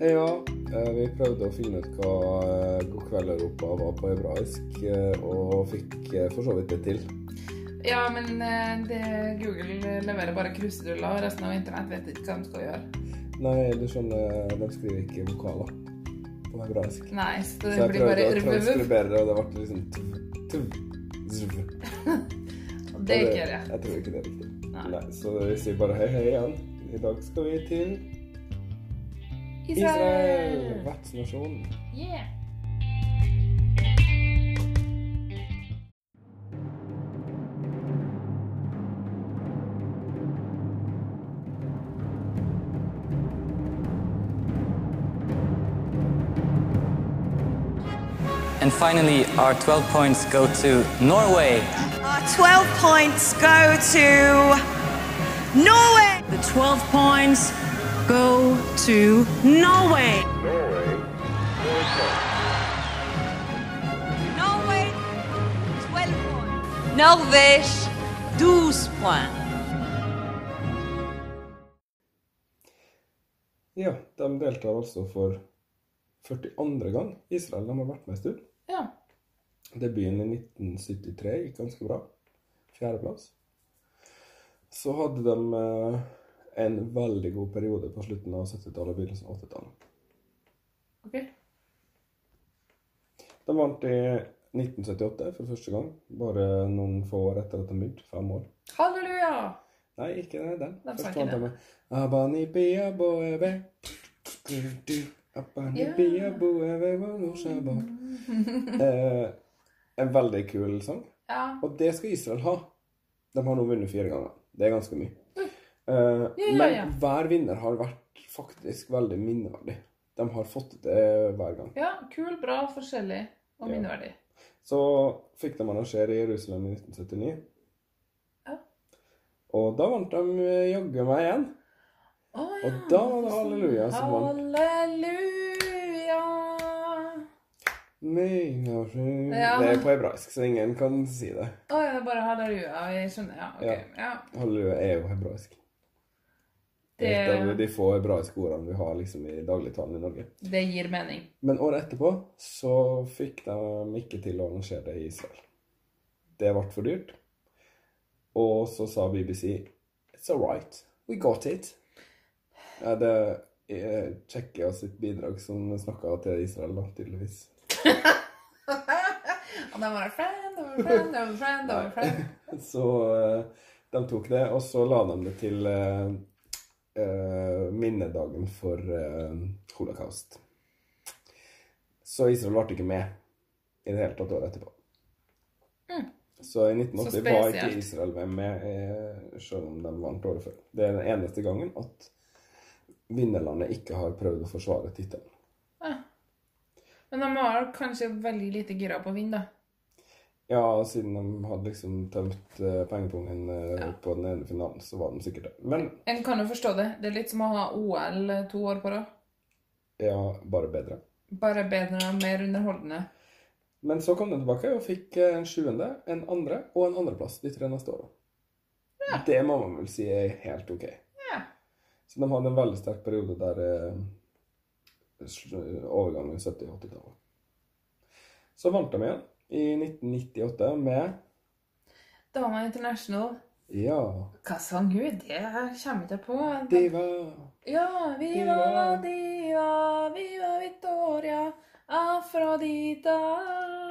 Ja, eh, vi prøvde å finne ut hva eh, God kveld Europa var på hebraisk, eh, og fikk for så vidt det til. Ja, men det, Google leverer bare kruseduller, og resten av internett vet ikke hva de skal gjøre. Nei, du skjønner, de skriver ikke vokaler på hebraisk. Nei, så Så det jeg blir bare å transkribere det, og det ble liksom tuv, tuv, zv. Det er ikke det. Jeg tror ikke det er riktig. Nei. Nei, så vi sier bare hei, hei igjen. I dag skal vi til Israel, Israel! vertsnasjonen. Yeah! And finally, our 12 points go to Norway. Our 12 points go to Norway. The 12 points go to Norway. Norway, 12 points. Norvège, 12 points. Ja, de deltar altså for 42. gang. Israel de har vært med en stund. Ja. Debuten i 1973 gikk ganske bra. Fjerdeplass. Så hadde de eh, en veldig god periode på slutten av 70-tallet og begynnelsen av 80-tallet. Ok. De vant i 1978 for første gang. Bare noen få år etter at de begynte. Fem år. Halleluja! Nei, ikke den, den. De Først vant de med Abani bia boebe. Abani Ja. bia boebe eh, En veldig kul sang. Ja. Og det skal Israel ha. De har nå vunnet fire ganger. Det er ganske mye. Eh, ja, men ja. hver vinner har vært faktisk veldig minneverdig. De har fått det hver gang. ja, kul, bra, forskjellig og Ja. minneverdig. Så fikk de arrangere i Jerusalem i 1979. Ja. Og da vant de eh, jaggu meg igjen. Å, Og da var det halleluja som vant. Halleluja! Ja. Det er på hebraisk, så ingen kan si det. Å, ja, det er bare halleluja. Jeg skjønner. Ja, ok. Ja. Ja. Halleluja er jo hebraisk. Det er et av de få hebraiske ordene vi har liksom i dagligtalen i Norge. det gir mening. Men året etterpå så fikk de ikke til å arrangere det i Israel. Det ble for dyrt. Og så sa BBC It's all right. We got it. Ja, det er Tsjekkia sitt bidrag som snakka til Israel, da, tydeligvis. Og de var friend, de var friend, de var friend, da var friend. Så eh, de tok det, og så la de det til eh, minnedagen for eh, holocaust. Så Israel ble ikke med i det hele tatt året etterpå. Så i 1980 Så var ikke Israel med, med eh, selv om de vant året før. Det er den eneste gangen at vinnerlandet ikke har prøvd å forsvare tittelen. Men de var kanskje veldig lite gira på å vinne, da. Ja, siden de hadde liksom tømt uh, pengepungen uh, Ja. på den ene finalen, så var de sikkert det. Men En kan jo forstå det. Det er litt som å ha OL to år på rad. ja, bare bedre. Bare bedre og mer underholdende. Men så kom de tilbake og fikk eh, en sjuende, en andre og en andreplass de tre neste åra. Det må man vel si er helt ok. Ja. Så de hadde en veldig sterk periode der uh, overgangen 70- og 80-tallet. Så vant de igjen i 1998 med Dana International. Ja, Hva sang hun? Det kommer jeg ikke på. Diva. Ja, Viva Diva. diva, viva Victoria, Afrodita.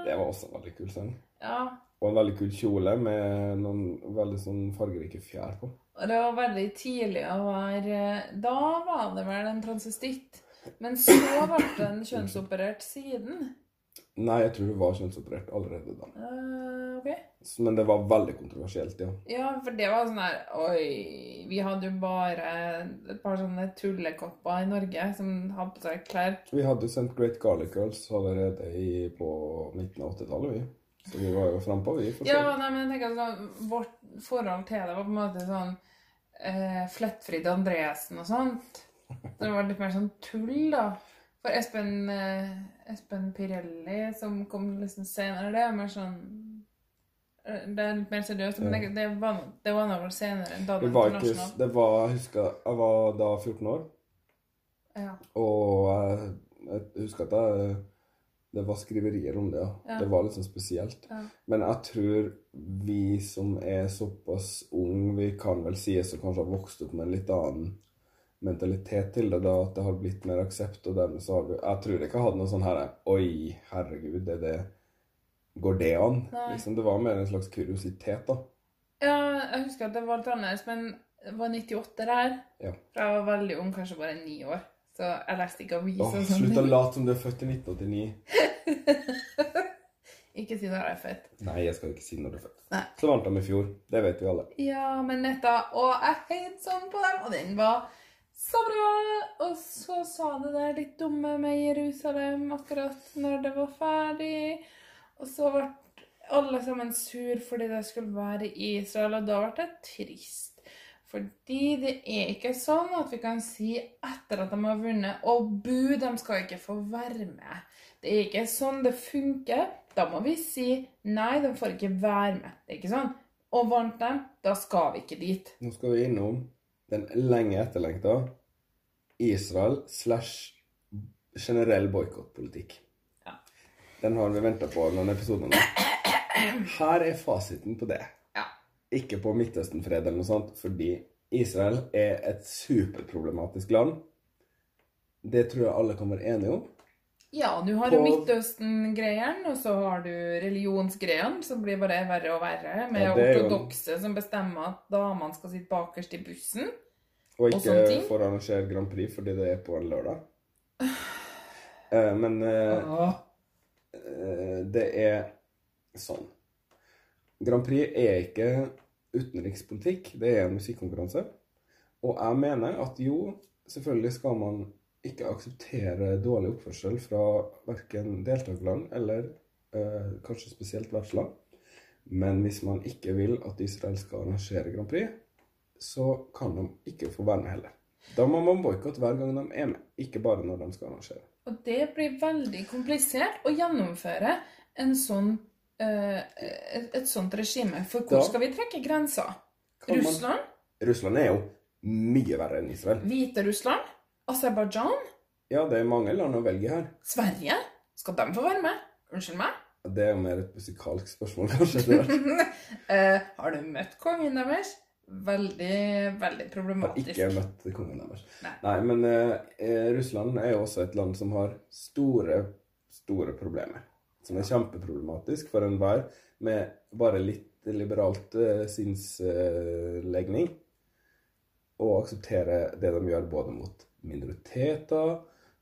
Det var også en veldig kul sang. Ja, Og en veldig kul kjole med noen veldig sånn fargerike fjær på. og det var veldig tidlig å være Da var det vel en transvestitt. Men så ble den kjønnsoperert siden. Nei, jeg tror hun var kjønnsoperert allerede da. Eh, ok. Men det var veldig kontroversielt, ja. Ja, for det var sånn her Oi, vi hadde jo bare et par sånne tullekopper i Norge som hadde på seg klær. Vi hadde jo sendt Great Garlic Girls allerede i, på midten av 80-tallet, vi. Så vi var jo frampå, vi. for Ja, nei, men jeg tenker sånn Vårt forhold til det var på en måte sånn eh, Flettfrid Andresen og sånt. Det var litt mer sånn tull, da. For Espen, eh, Espen Pirelli, som kom liksom senere, det er mer sånn eh, Det er litt mer seriøst. Men det, det var, det var noe senere. Da det var ikke, det var, jeg husker, jeg var da 14 år. Ja. Og jeg, jeg husker at jeg, det var skriverier om det, ja. Ja. Det var litt sånn spesielt. Ja. Men jeg tror vi som er såpass unge, vi kan vel sies å kanskje ha vokst opp med en litt annen mentalitet til det, da at det har blitt mer aksept, og dermed så har vi Jeg tror ikke jeg hadde noe sånn her Oi, herregud, det, det Går det an? Liksom, det var mer en slags kuriositet, da. ja, jeg husker at det var litt annerledes, men det var 98 der. Ja. For jeg var veldig ung, kanskje bare ni år. Så jeg leste ikke aviser. Og sånn. slutt å late som du er født i 1989. Ikke si når jeg er født. Nei, jeg skal ikke si når du er født. Nei. Så vant de i fjor. Det vet vi alle. Ja, men netta, og jeg heit sånn på dem, og den var så bra. Og så sa det der litt dumme med Jerusalem akkurat når det var ferdig. Og så ble alle sammen sur fordi det skulle være i Israel, og da ble det trist. Fordi det er ikke sånn at vi kan si etter at de har vunnet Og bu, de skal ikke få være med. Det er ikke sånn det funker. Da må vi si nei, de får ikke være med. Det er ikke sånn. Og vant dem, da skal vi ikke dit. Nå skal vi innom den lenge etterlengta Israel slash generell boikottpolitikk. Ja. Den har vi venta på noen episoder nå. Her er fasiten på det. Ja. Ikke på Midtøsten-fred eller noe sånt, fordi Israel er et superproblematisk land. Det tror jeg alle kan være enige om. Ja, du har jo På- Midtøsten-greien, og så har du religionsgreien, som blir bare verre og verre, med Ja, er jo- som bestemmer at damene skal sitte bakerst i bussen. Og Og ikke ting. får arrangere Grand Prix fordi det er på en lørdag. Eh, men eh, eh, det er sånn Grand Prix er ikke utenrikspolitikk, det er en musikkonkurranse. Og jeg mener at jo, selvfølgelig skal man ikke akseptere dårlig oppførsel fra verken deltakerland eller eh, kanskje spesielt vertsland. Men hvis man ikke vil at Israel skal arrangere Grand Prix, så kan de ikke få være med heller. Da må man boikotte hver gang de er med, ikke bare når de skal arrangere. Og det blir veldig komplisert å gjennomføre en sånn, eh, et, et sånt regime. For hvor Da- skal vi trekke grenser? Russland? man-? Russland er jo mye verre enn Israel. Hviterussland? Aserbajdsjan? Ja, det er mange land å velge her. Sverige? Skal de få være med? Unnskyld meg? Det er jo mer et musikalsk spørsmål, kanskje. Eh, har du møtt kongen deres? Veldig, veldig problematisk. har ikke møtt kongen deres. Nei. Nei, men eh, eh, Russland er jo også et land som har store, store problemer. Som er kjempeproblematisk for enhver med bare litt liberalt eh, sinnslegning. Å akseptere det de gjør både mot minoriteter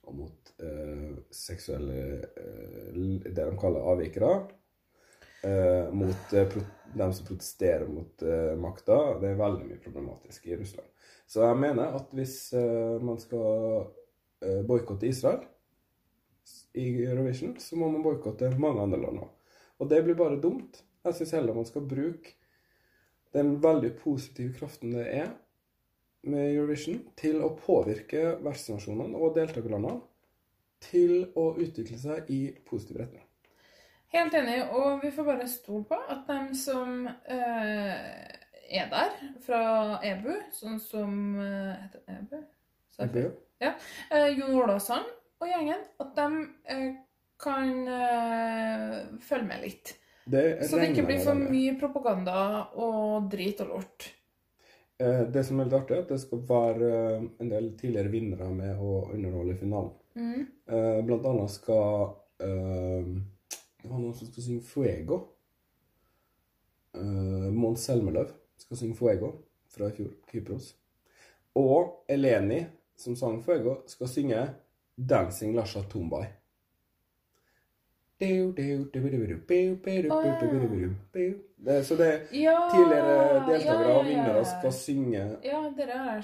og mot eh, seksuelle eh, Det de kaller avvikere. Eh, mot eh, dem som protesterer mot eh, makta. Det er veldig mye problematisk i Russland. Så jeg mener at hvis eh, man skal boikotte Israel i Eurovision, så må man boikotte mange andre land òg. Og det blir bare dumt. Jeg syns heller man skal bruke den veldig positive kraften det er med Eurovision, til å påvirke vertsnasjonene og deltakerlandene til å utvikle seg i positiv retning. Helt enig, og vi får bare stole på at dem som eh, er der fra EBU, sånn som eh, Heter det EBU? Det- EBU? Ja. Eh, Jon Olavsson og gjengen, at de eh, kan eh, følge med litt. Det Så det ikke blir for mye propaganda og drit og lort. Eh, Det som er litt artig, er at det skal være eh, en del tidligere vinnere med å underholde finalen. Mm. Eh, Blant annet skal eh, Det var noen som skal synge 'Fuego'. Mons Selmeløv skal synge 'Fuego' fra i fjor, Kypros. Og Eleni, som sang 'Fuego', skal synge 'Dancing Lasha Tombay'. Så det Ja, tidligere deltakere og vinnere skal synge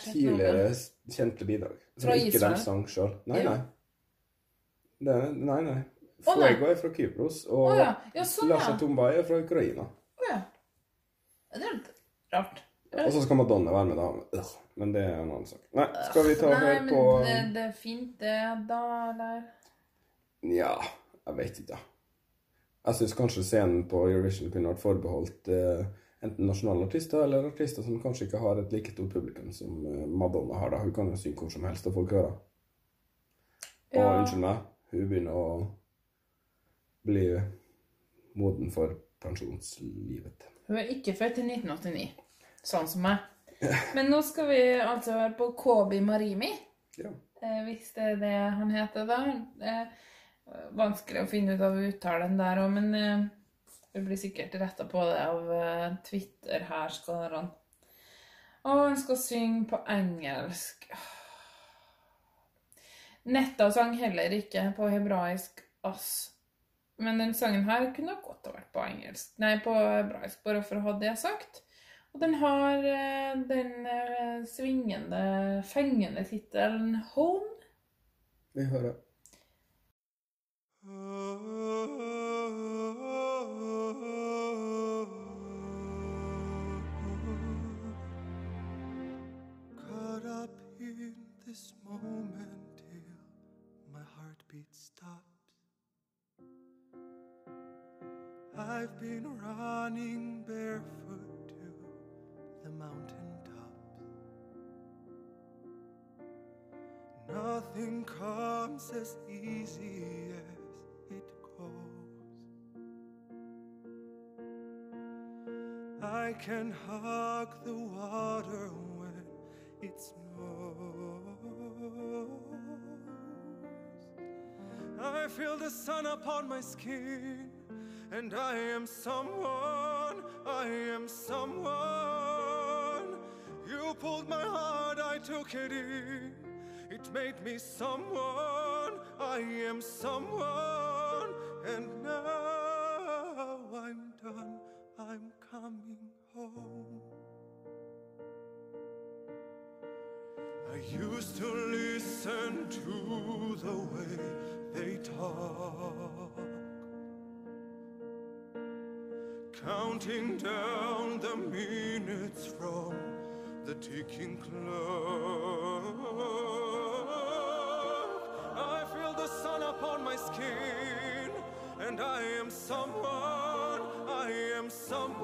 tidligere kjente bidrag. Som ikke de sang sjøl. Nei, nei. Er- nei, nei. Fuego er fra Kypros, og sånn, Lasha ja. Tombay er fra Ukraina. Det er litt rart. Og så skal Madonna være med, da. Men det er en annen sak. Nei, skal vi ta og Nei, høre men på det, det er fint, det, da, eller Nja, jeg vet ikke. Jeg syns kanskje scenen på Eurovision kunne vært forbeholdt eh, enten nasjonale artister eller artister som kanskje ikke har et like stort publikum som eh, Madonna har. da. Hun kan jo synge hvor som helst, og folk hører. Og Ja. unnskyld meg, hun begynner å bli moden for pensjonslivet. Hun er ikke født i 1989, sånn som meg. Men nå skal vi altså være på Kobi Marimi, Ja. eh, hvis det er det han heter da. Eh, vanskelig å finne ut av uttalen der òg, men eh, vi blir sikkert retta på det av eh, Twitter-hærskarene. Og han skal synge på engelsk. Netta sang heller ikke på hebraisk ass. Men den sangen her kunne godt ha vært på engelsk. Nei, på hebraisk, bare for å ha det sagt. Og den har eh, den eh, svingende, fengende tittelen Home. Vi hører. Caught up in this moment till my heartbeat stops. I've been running barefoot to the mountain tops. Nothing comes as easy I can hug the water when it snows. I feel the sun upon my skin, and I am someone, I am someone. You pulled my heart, I took it in. It made me someone, I am someone, and now talk, counting down the minutes from the ticking clock. I feel the sun upon my skin, and I am someone, I am someone.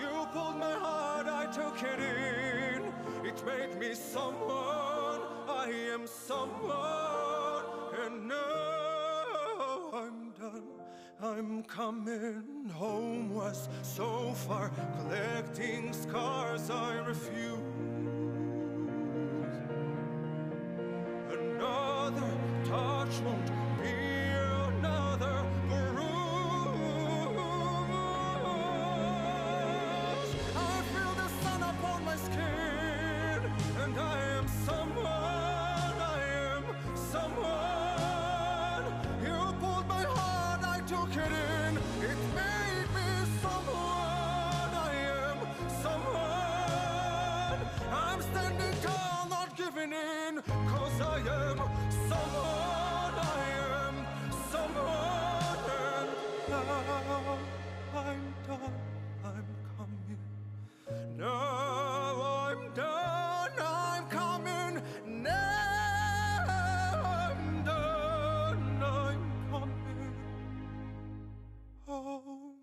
You pulled my heart, I took it in. It made me someone, I am someone, and now I'm done. I'm coming home was so far, collecting scars I refuse. I'm done, I'm coming. Now I'm done, I'm coming. Now I'm done, I'm coming home.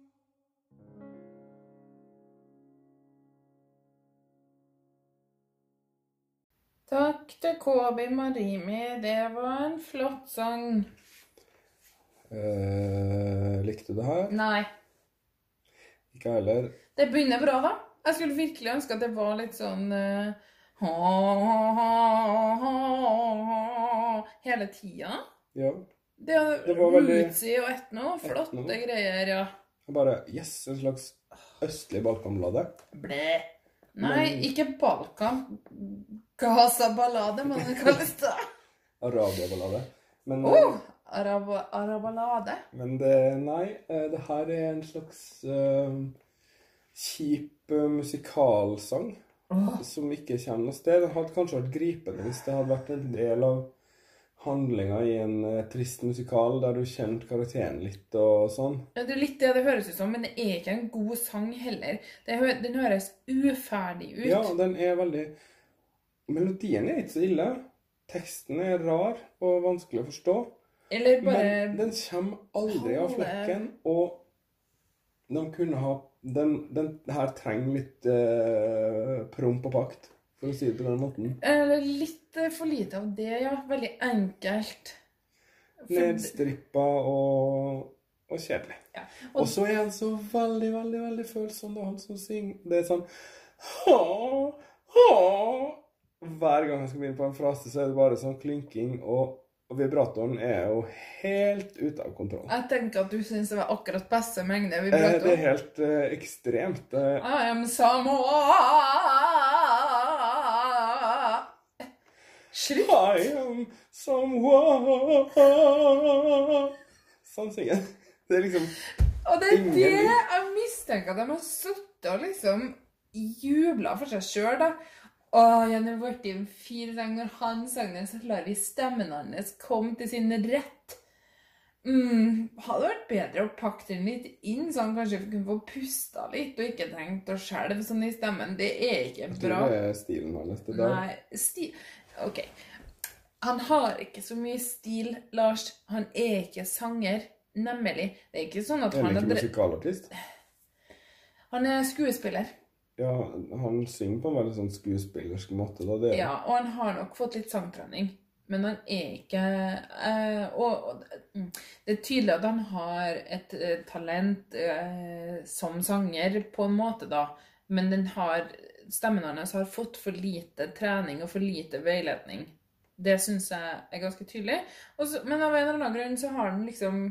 Takk til Kobi Marimi. Det var en flott sang. Eh, likte det her? Nei. Ikke jeg heller. Det begynner bra, da. Jeg skulle virkelig ønske at det var litt sånn uh, ha, ha, ha, ha, hele tida. Ja. Det Det var veldig- Rootsy og etno. Flotte Etno. greier, ja. Bare Yes, en slags østlig balkanballade. Ble. Nei, Men- ikke Balkan. Gaza-ballade, må det kalles da. Arabia-ballade. Men, Oh, arab arabalade. men det Nei, eh, det her er en slags uh, kjip eh, musikalsang som ikke kommer noe sted. Det hadde kanskje vært gripende hvis det hadde vært en del av handlinga i en uh, trist musikal der du kjente karakteren litt og sånn. Ja, det er litt det det høres ut som, men det er ikke en god sang heller. Det, hø- den høres uferdig ut. Ja, den er veldig Melodien er ikke så ille. Teksten er rar og vanskelig å forstå. Eller bare Men den kommer aldri av flekken, og de kunne ha Den, den her trenger litt eh, promp og pakt For å si det på den måten. Eller litt eh, for lite av det, ja. Veldig enkelt. For- Nedstrippa og, og kjedelig. Ja, Og så er han så veldig, veldig veldig følsom. Det er han som synger. Det er sånn ha, ha. Hver gang jeg skal begynne på en frase, så er det bare sånn klynking, og, og vibratoren er jo helt ute av kontroll. Jeg tenker at du syns det var akkurat passe mengde Eh, det er helt eh, ekstremt. Eh, I am someone Slutt! I am someone Sånn synger jeg. Det er liksom Og det er Ingen det jeg mistenker at de har sittet og liksom jubla for seg sjøl, da. Å, Jenny Bortim, fire seng når han sang den, så lar vi stemmen hans komme til sin rett. Mm, hadde vært bedre å pakke den litt inn, så han kanskje kunne få pusta litt, og ikke trengt å skjelve sånn i stemmen. Det er ikke bra. det er stilen hans. Det der. Nei, stil Ok. Han har ikke så mye stil, Lars. Han er ikke sanger. Nemlig. Det er ikke sånn at han han er, ikke musikalartist? han er skuespiller. Ja, han synger på en veldig sånn skuespillersk måte. da. Det Ja, og han har nok fått litt sangtrening. Men han er ikke eh, og, og mm, det er tydelig at han har et eh, talent eh, som sanger, på en måte, da. Men den har, stemmen hans har fått for lite trening og for lite veiledning. Det syns jeg er ganske tydelig. Også, men av en eller annen grunn så har han liksom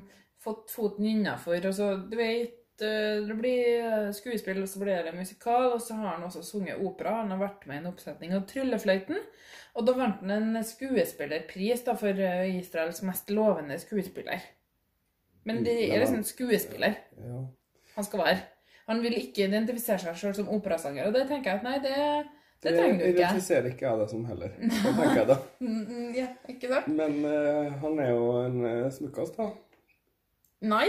fått foten innafor. Og så, du vet Det blir eh, skuespill, og så blir det musikal, og så har han også sunget opera. Han har vært med i en oppsetning av Tryllefløyten. Og da vant han en skuespillerpris da, for eh, Israels mest lovende skuespiller. Men det er liksom skuespiller han skal være. Han vil ikke identifisere seg sjøl som operasanger, og det tenker jeg at nei, det, det trenger du ikke. identifiserer ikke jeg det som heller. Det tenker jeg da. Mm, mm, Ja, ikke sant? Men uh, han er jo en uh, smukkas, da. Nei,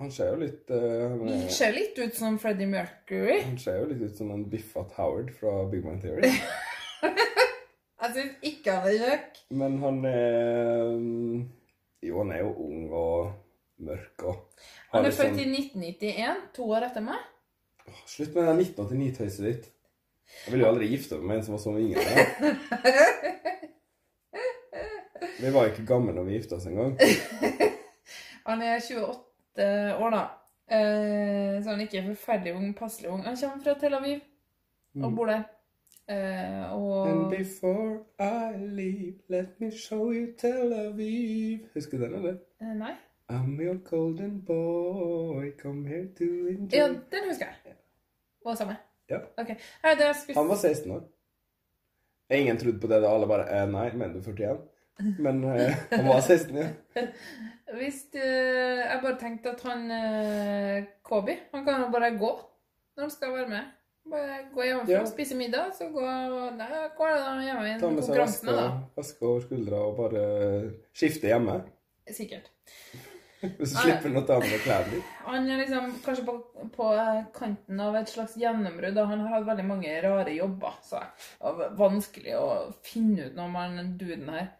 Han ser jo litt uh, han, er, ser litt ut som Freddie Mercury. han ser jo litt ut som en Biffat Howard fra Big Man Theory. Jeg syns ikke han er kjekk. Men han er mm, Jo, han er jo ung og mørk og Han er født sånn- i 1991, to år etter meg. Åh, Slutt med den 1989-tøyset ditt. Jeg ville jo aldri gifte meg med en som var så mye yngre. Vi var ikke gamle når vi gifta oss engang. Han er 28 år, da. Eh, så han er ikke forferdelig ung, passelig ung. Han kommer fra Tel Aviv og bor der. Eh, og And before I leave, let me show you Tel Aviv. Husker du den, eller? Eh, Nei? I'm your golden boy, come here to enjoy Ja, den husker jeg. Var samme. Ja. Ok. Nei, det Han var 16 år. Ingen trodde på det da. Alle bare eh, Nei, men du er 41? Men eh, han var 16, ja. Hvis du, Jeg bare tenkte at han eh, Kobi Han kan jo bare gå når han skal være med. Bare gå hjem Ja. spise middag, så gå Nei, går det da hjemme i Ta med seg konkurransen, veske, over skuldra og bare skifte hjemme. Sikkert. Hvis du slipper noe av med klærne dine. Han er liksom kanskje på, på eh, kanten av et slags gjennombrudd. Han har hatt veldig mange rare jobber. Så det var vanskelig å finne ut når man duden her.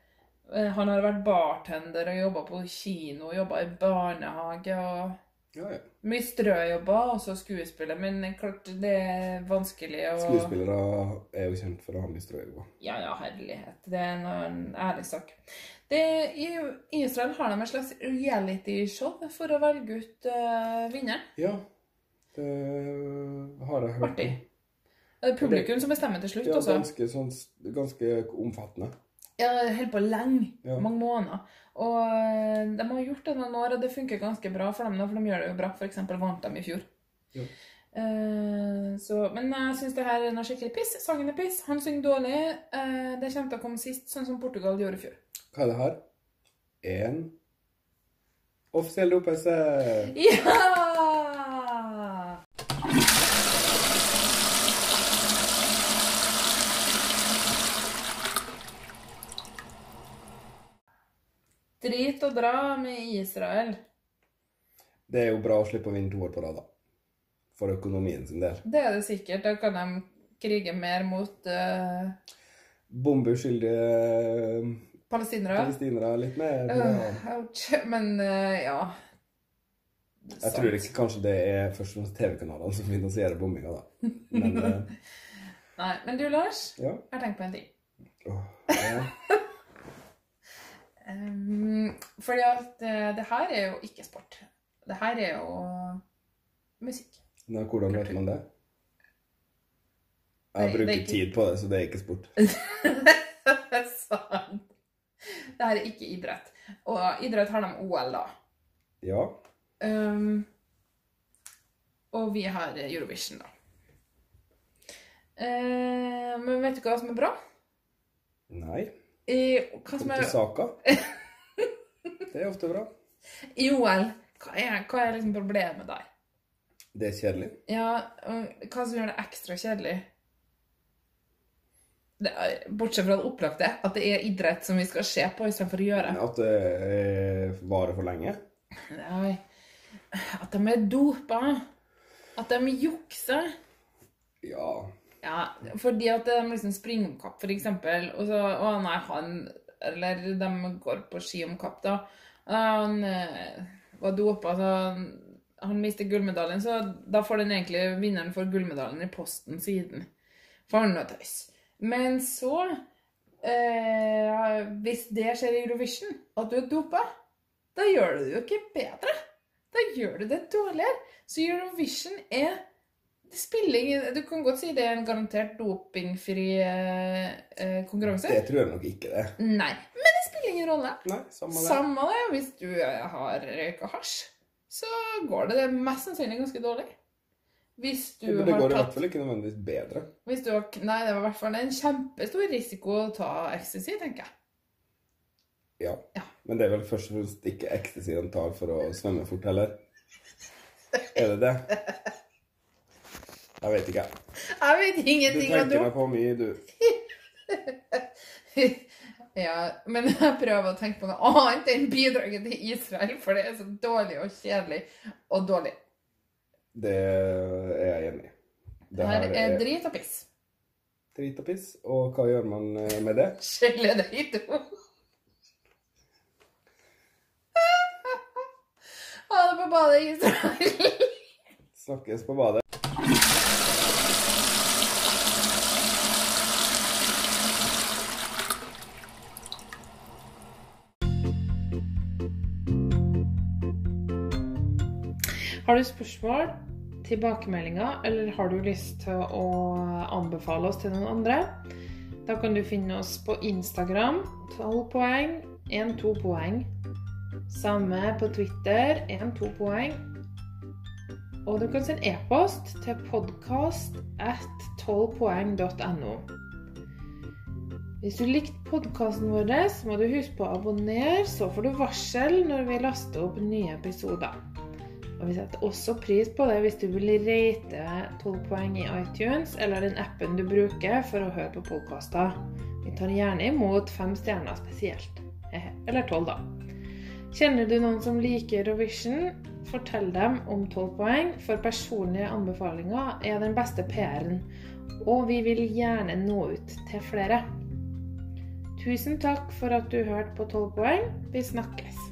Eh, Han har vært bartender og jobba på kino og jobba i barnehage. og Ja, ja. Mye strøjobber, også skuespiller. Men klart det er vanskelig å Skuespillere er jo kjent for å ha mye strøjobber. Ja, ja, herlighet. Det er en, ærlig sak. Det, I Israel har de et slags reality-show for å velge ut uh, vinneren. Ja, det har jeg hørt. Artig. Det er publikum som bestemmer til slutt Ja, også. ganske, sånn, ganske omfattende. Ja, holder på lenge. Ja. Mange måneder. Og eh, de har gjort det noen år, og det funker ganske bra for dem. For de gjør det jo bra. Eksempel vant de i fjor. Ja. Eh, så, men jeg syns det her er noe skikkelig piss. Sangen er piss. Han synger dårlig. Uh, det kommer til å komme sist, sånn som Portugal gjorde i fjor. Hva er det her? En offisiell dopause. Ja! Og dra med Israel. Det er jo bra å slippe å vinne to år på rad, da. For økonomien sin del. Det er det sikkert. Da kan de krige mer mot uh... Bombeuskyldige palestinere. palestinere litt mer. uh. Men uh, ja Jeg tror ikke kanskje det er først og fremst TV-kanalene som finansierer bombinga, da. Men eh, Nei, men du, Lars, Ja. jeg har tenkt på en ting. Åh, ja. Um, fordi at eh, det her er jo ikke sport. Det her er jo musikk. Nei, hvordan vet man det? Jeg har brukt bruker ikke- tid på det, så det er ikke sport. det er sant. Det her er ikke idrett. Og idrett har de OL, da. Ja. Um, og vi har Eurovision, da. Uh, men vet du hva som er bra? Nei. Hva som er, saka. Det er ofte bra. Joel, hva er, hva er liksom problemet der? Det er kjedelig. Ja, og hva som gjør det ekstra kjedelig? Det er, bortsett fra det opplagte, at det er idrett som vi skal se på istedenfor å gjøre. At det varer for lenge. Nei, at de er dopa. At de jukser. Ja. Ja, fordi at de liksom springer om kapp, eksempel, og så, å nei, han, eller de går på ski om kapp, da. Han eh, var dopa, så han, mistet gullmedaljen, så da får den egentlig vinneren for gullmedaljen i posten siden. For han noe tøys. Men så, eh, hvis det skjer i Eurovision, at du er dopa, da gjør du det jo ikke bedre. Da gjør du det dårligere. Så Eurovision er det spiller ingen Du kan godt si det er en garantert dopingfri eh, eh, konkurranse. Det tror jeg nok ikke det. Nei, men det spiller ingen rolle. Nei, samme det. Samme det, hvis du eh, har røyka hasj, så går det, det mest sannsynlig ganske dårlig. Hvis du Men det går i hvert fall ikke nødvendigvis bedre. hvis du har, Nei, det var i hvert fall en kjempestor risiko å ta ecstasy, tenker jeg. Ja. Ja. Men det er vel først og fremst ikke ecstasy de tar for å svømme fort heller. Er det det? Jeg vet ikke. Jeg vet ingenting om tenker dop. meg på mye, du. ja, men jeg prøver å tenke på noe annet enn bidraget til Israel, for det er så dårlig og kjedelig og dårlig. Det er jeg enig i. Det her er drit og piss. drit og piss. Og hva gjør man eh, med det? Skjelle det i to. Ha det på badet i Israel. Snakkes på badet. Har du spørsmål, tilbakemeldinger, eller har du lyst til å anbefale oss til noen andre? Da kan du finne oss på Instagram 12 poeng, 1-2 poeng. Samme på Twitter 1-2 poeng. Og du kan sende e-post til podkast at 12poeng.no. Hvis du likte podkasten vår, så må du huske på å abonnere, så får du varsel når vi laster opp nye episoder. Og vi setter også pris på det hvis du vil rate 12 poeng i iTunes eller den appen du bruker for å høre på podkaster. Vi tar gjerne imot fem stjerner spesielt. Eh, Eller tolv, da. Kjenner du noen som liker Eurovision? Fortell dem om 12 poeng, for personlige anbefalinger er den beste PR-en. Og vi vil gjerne nå ut til flere. Tusen takk for at du hørte på 12 poeng. Vi snakkes.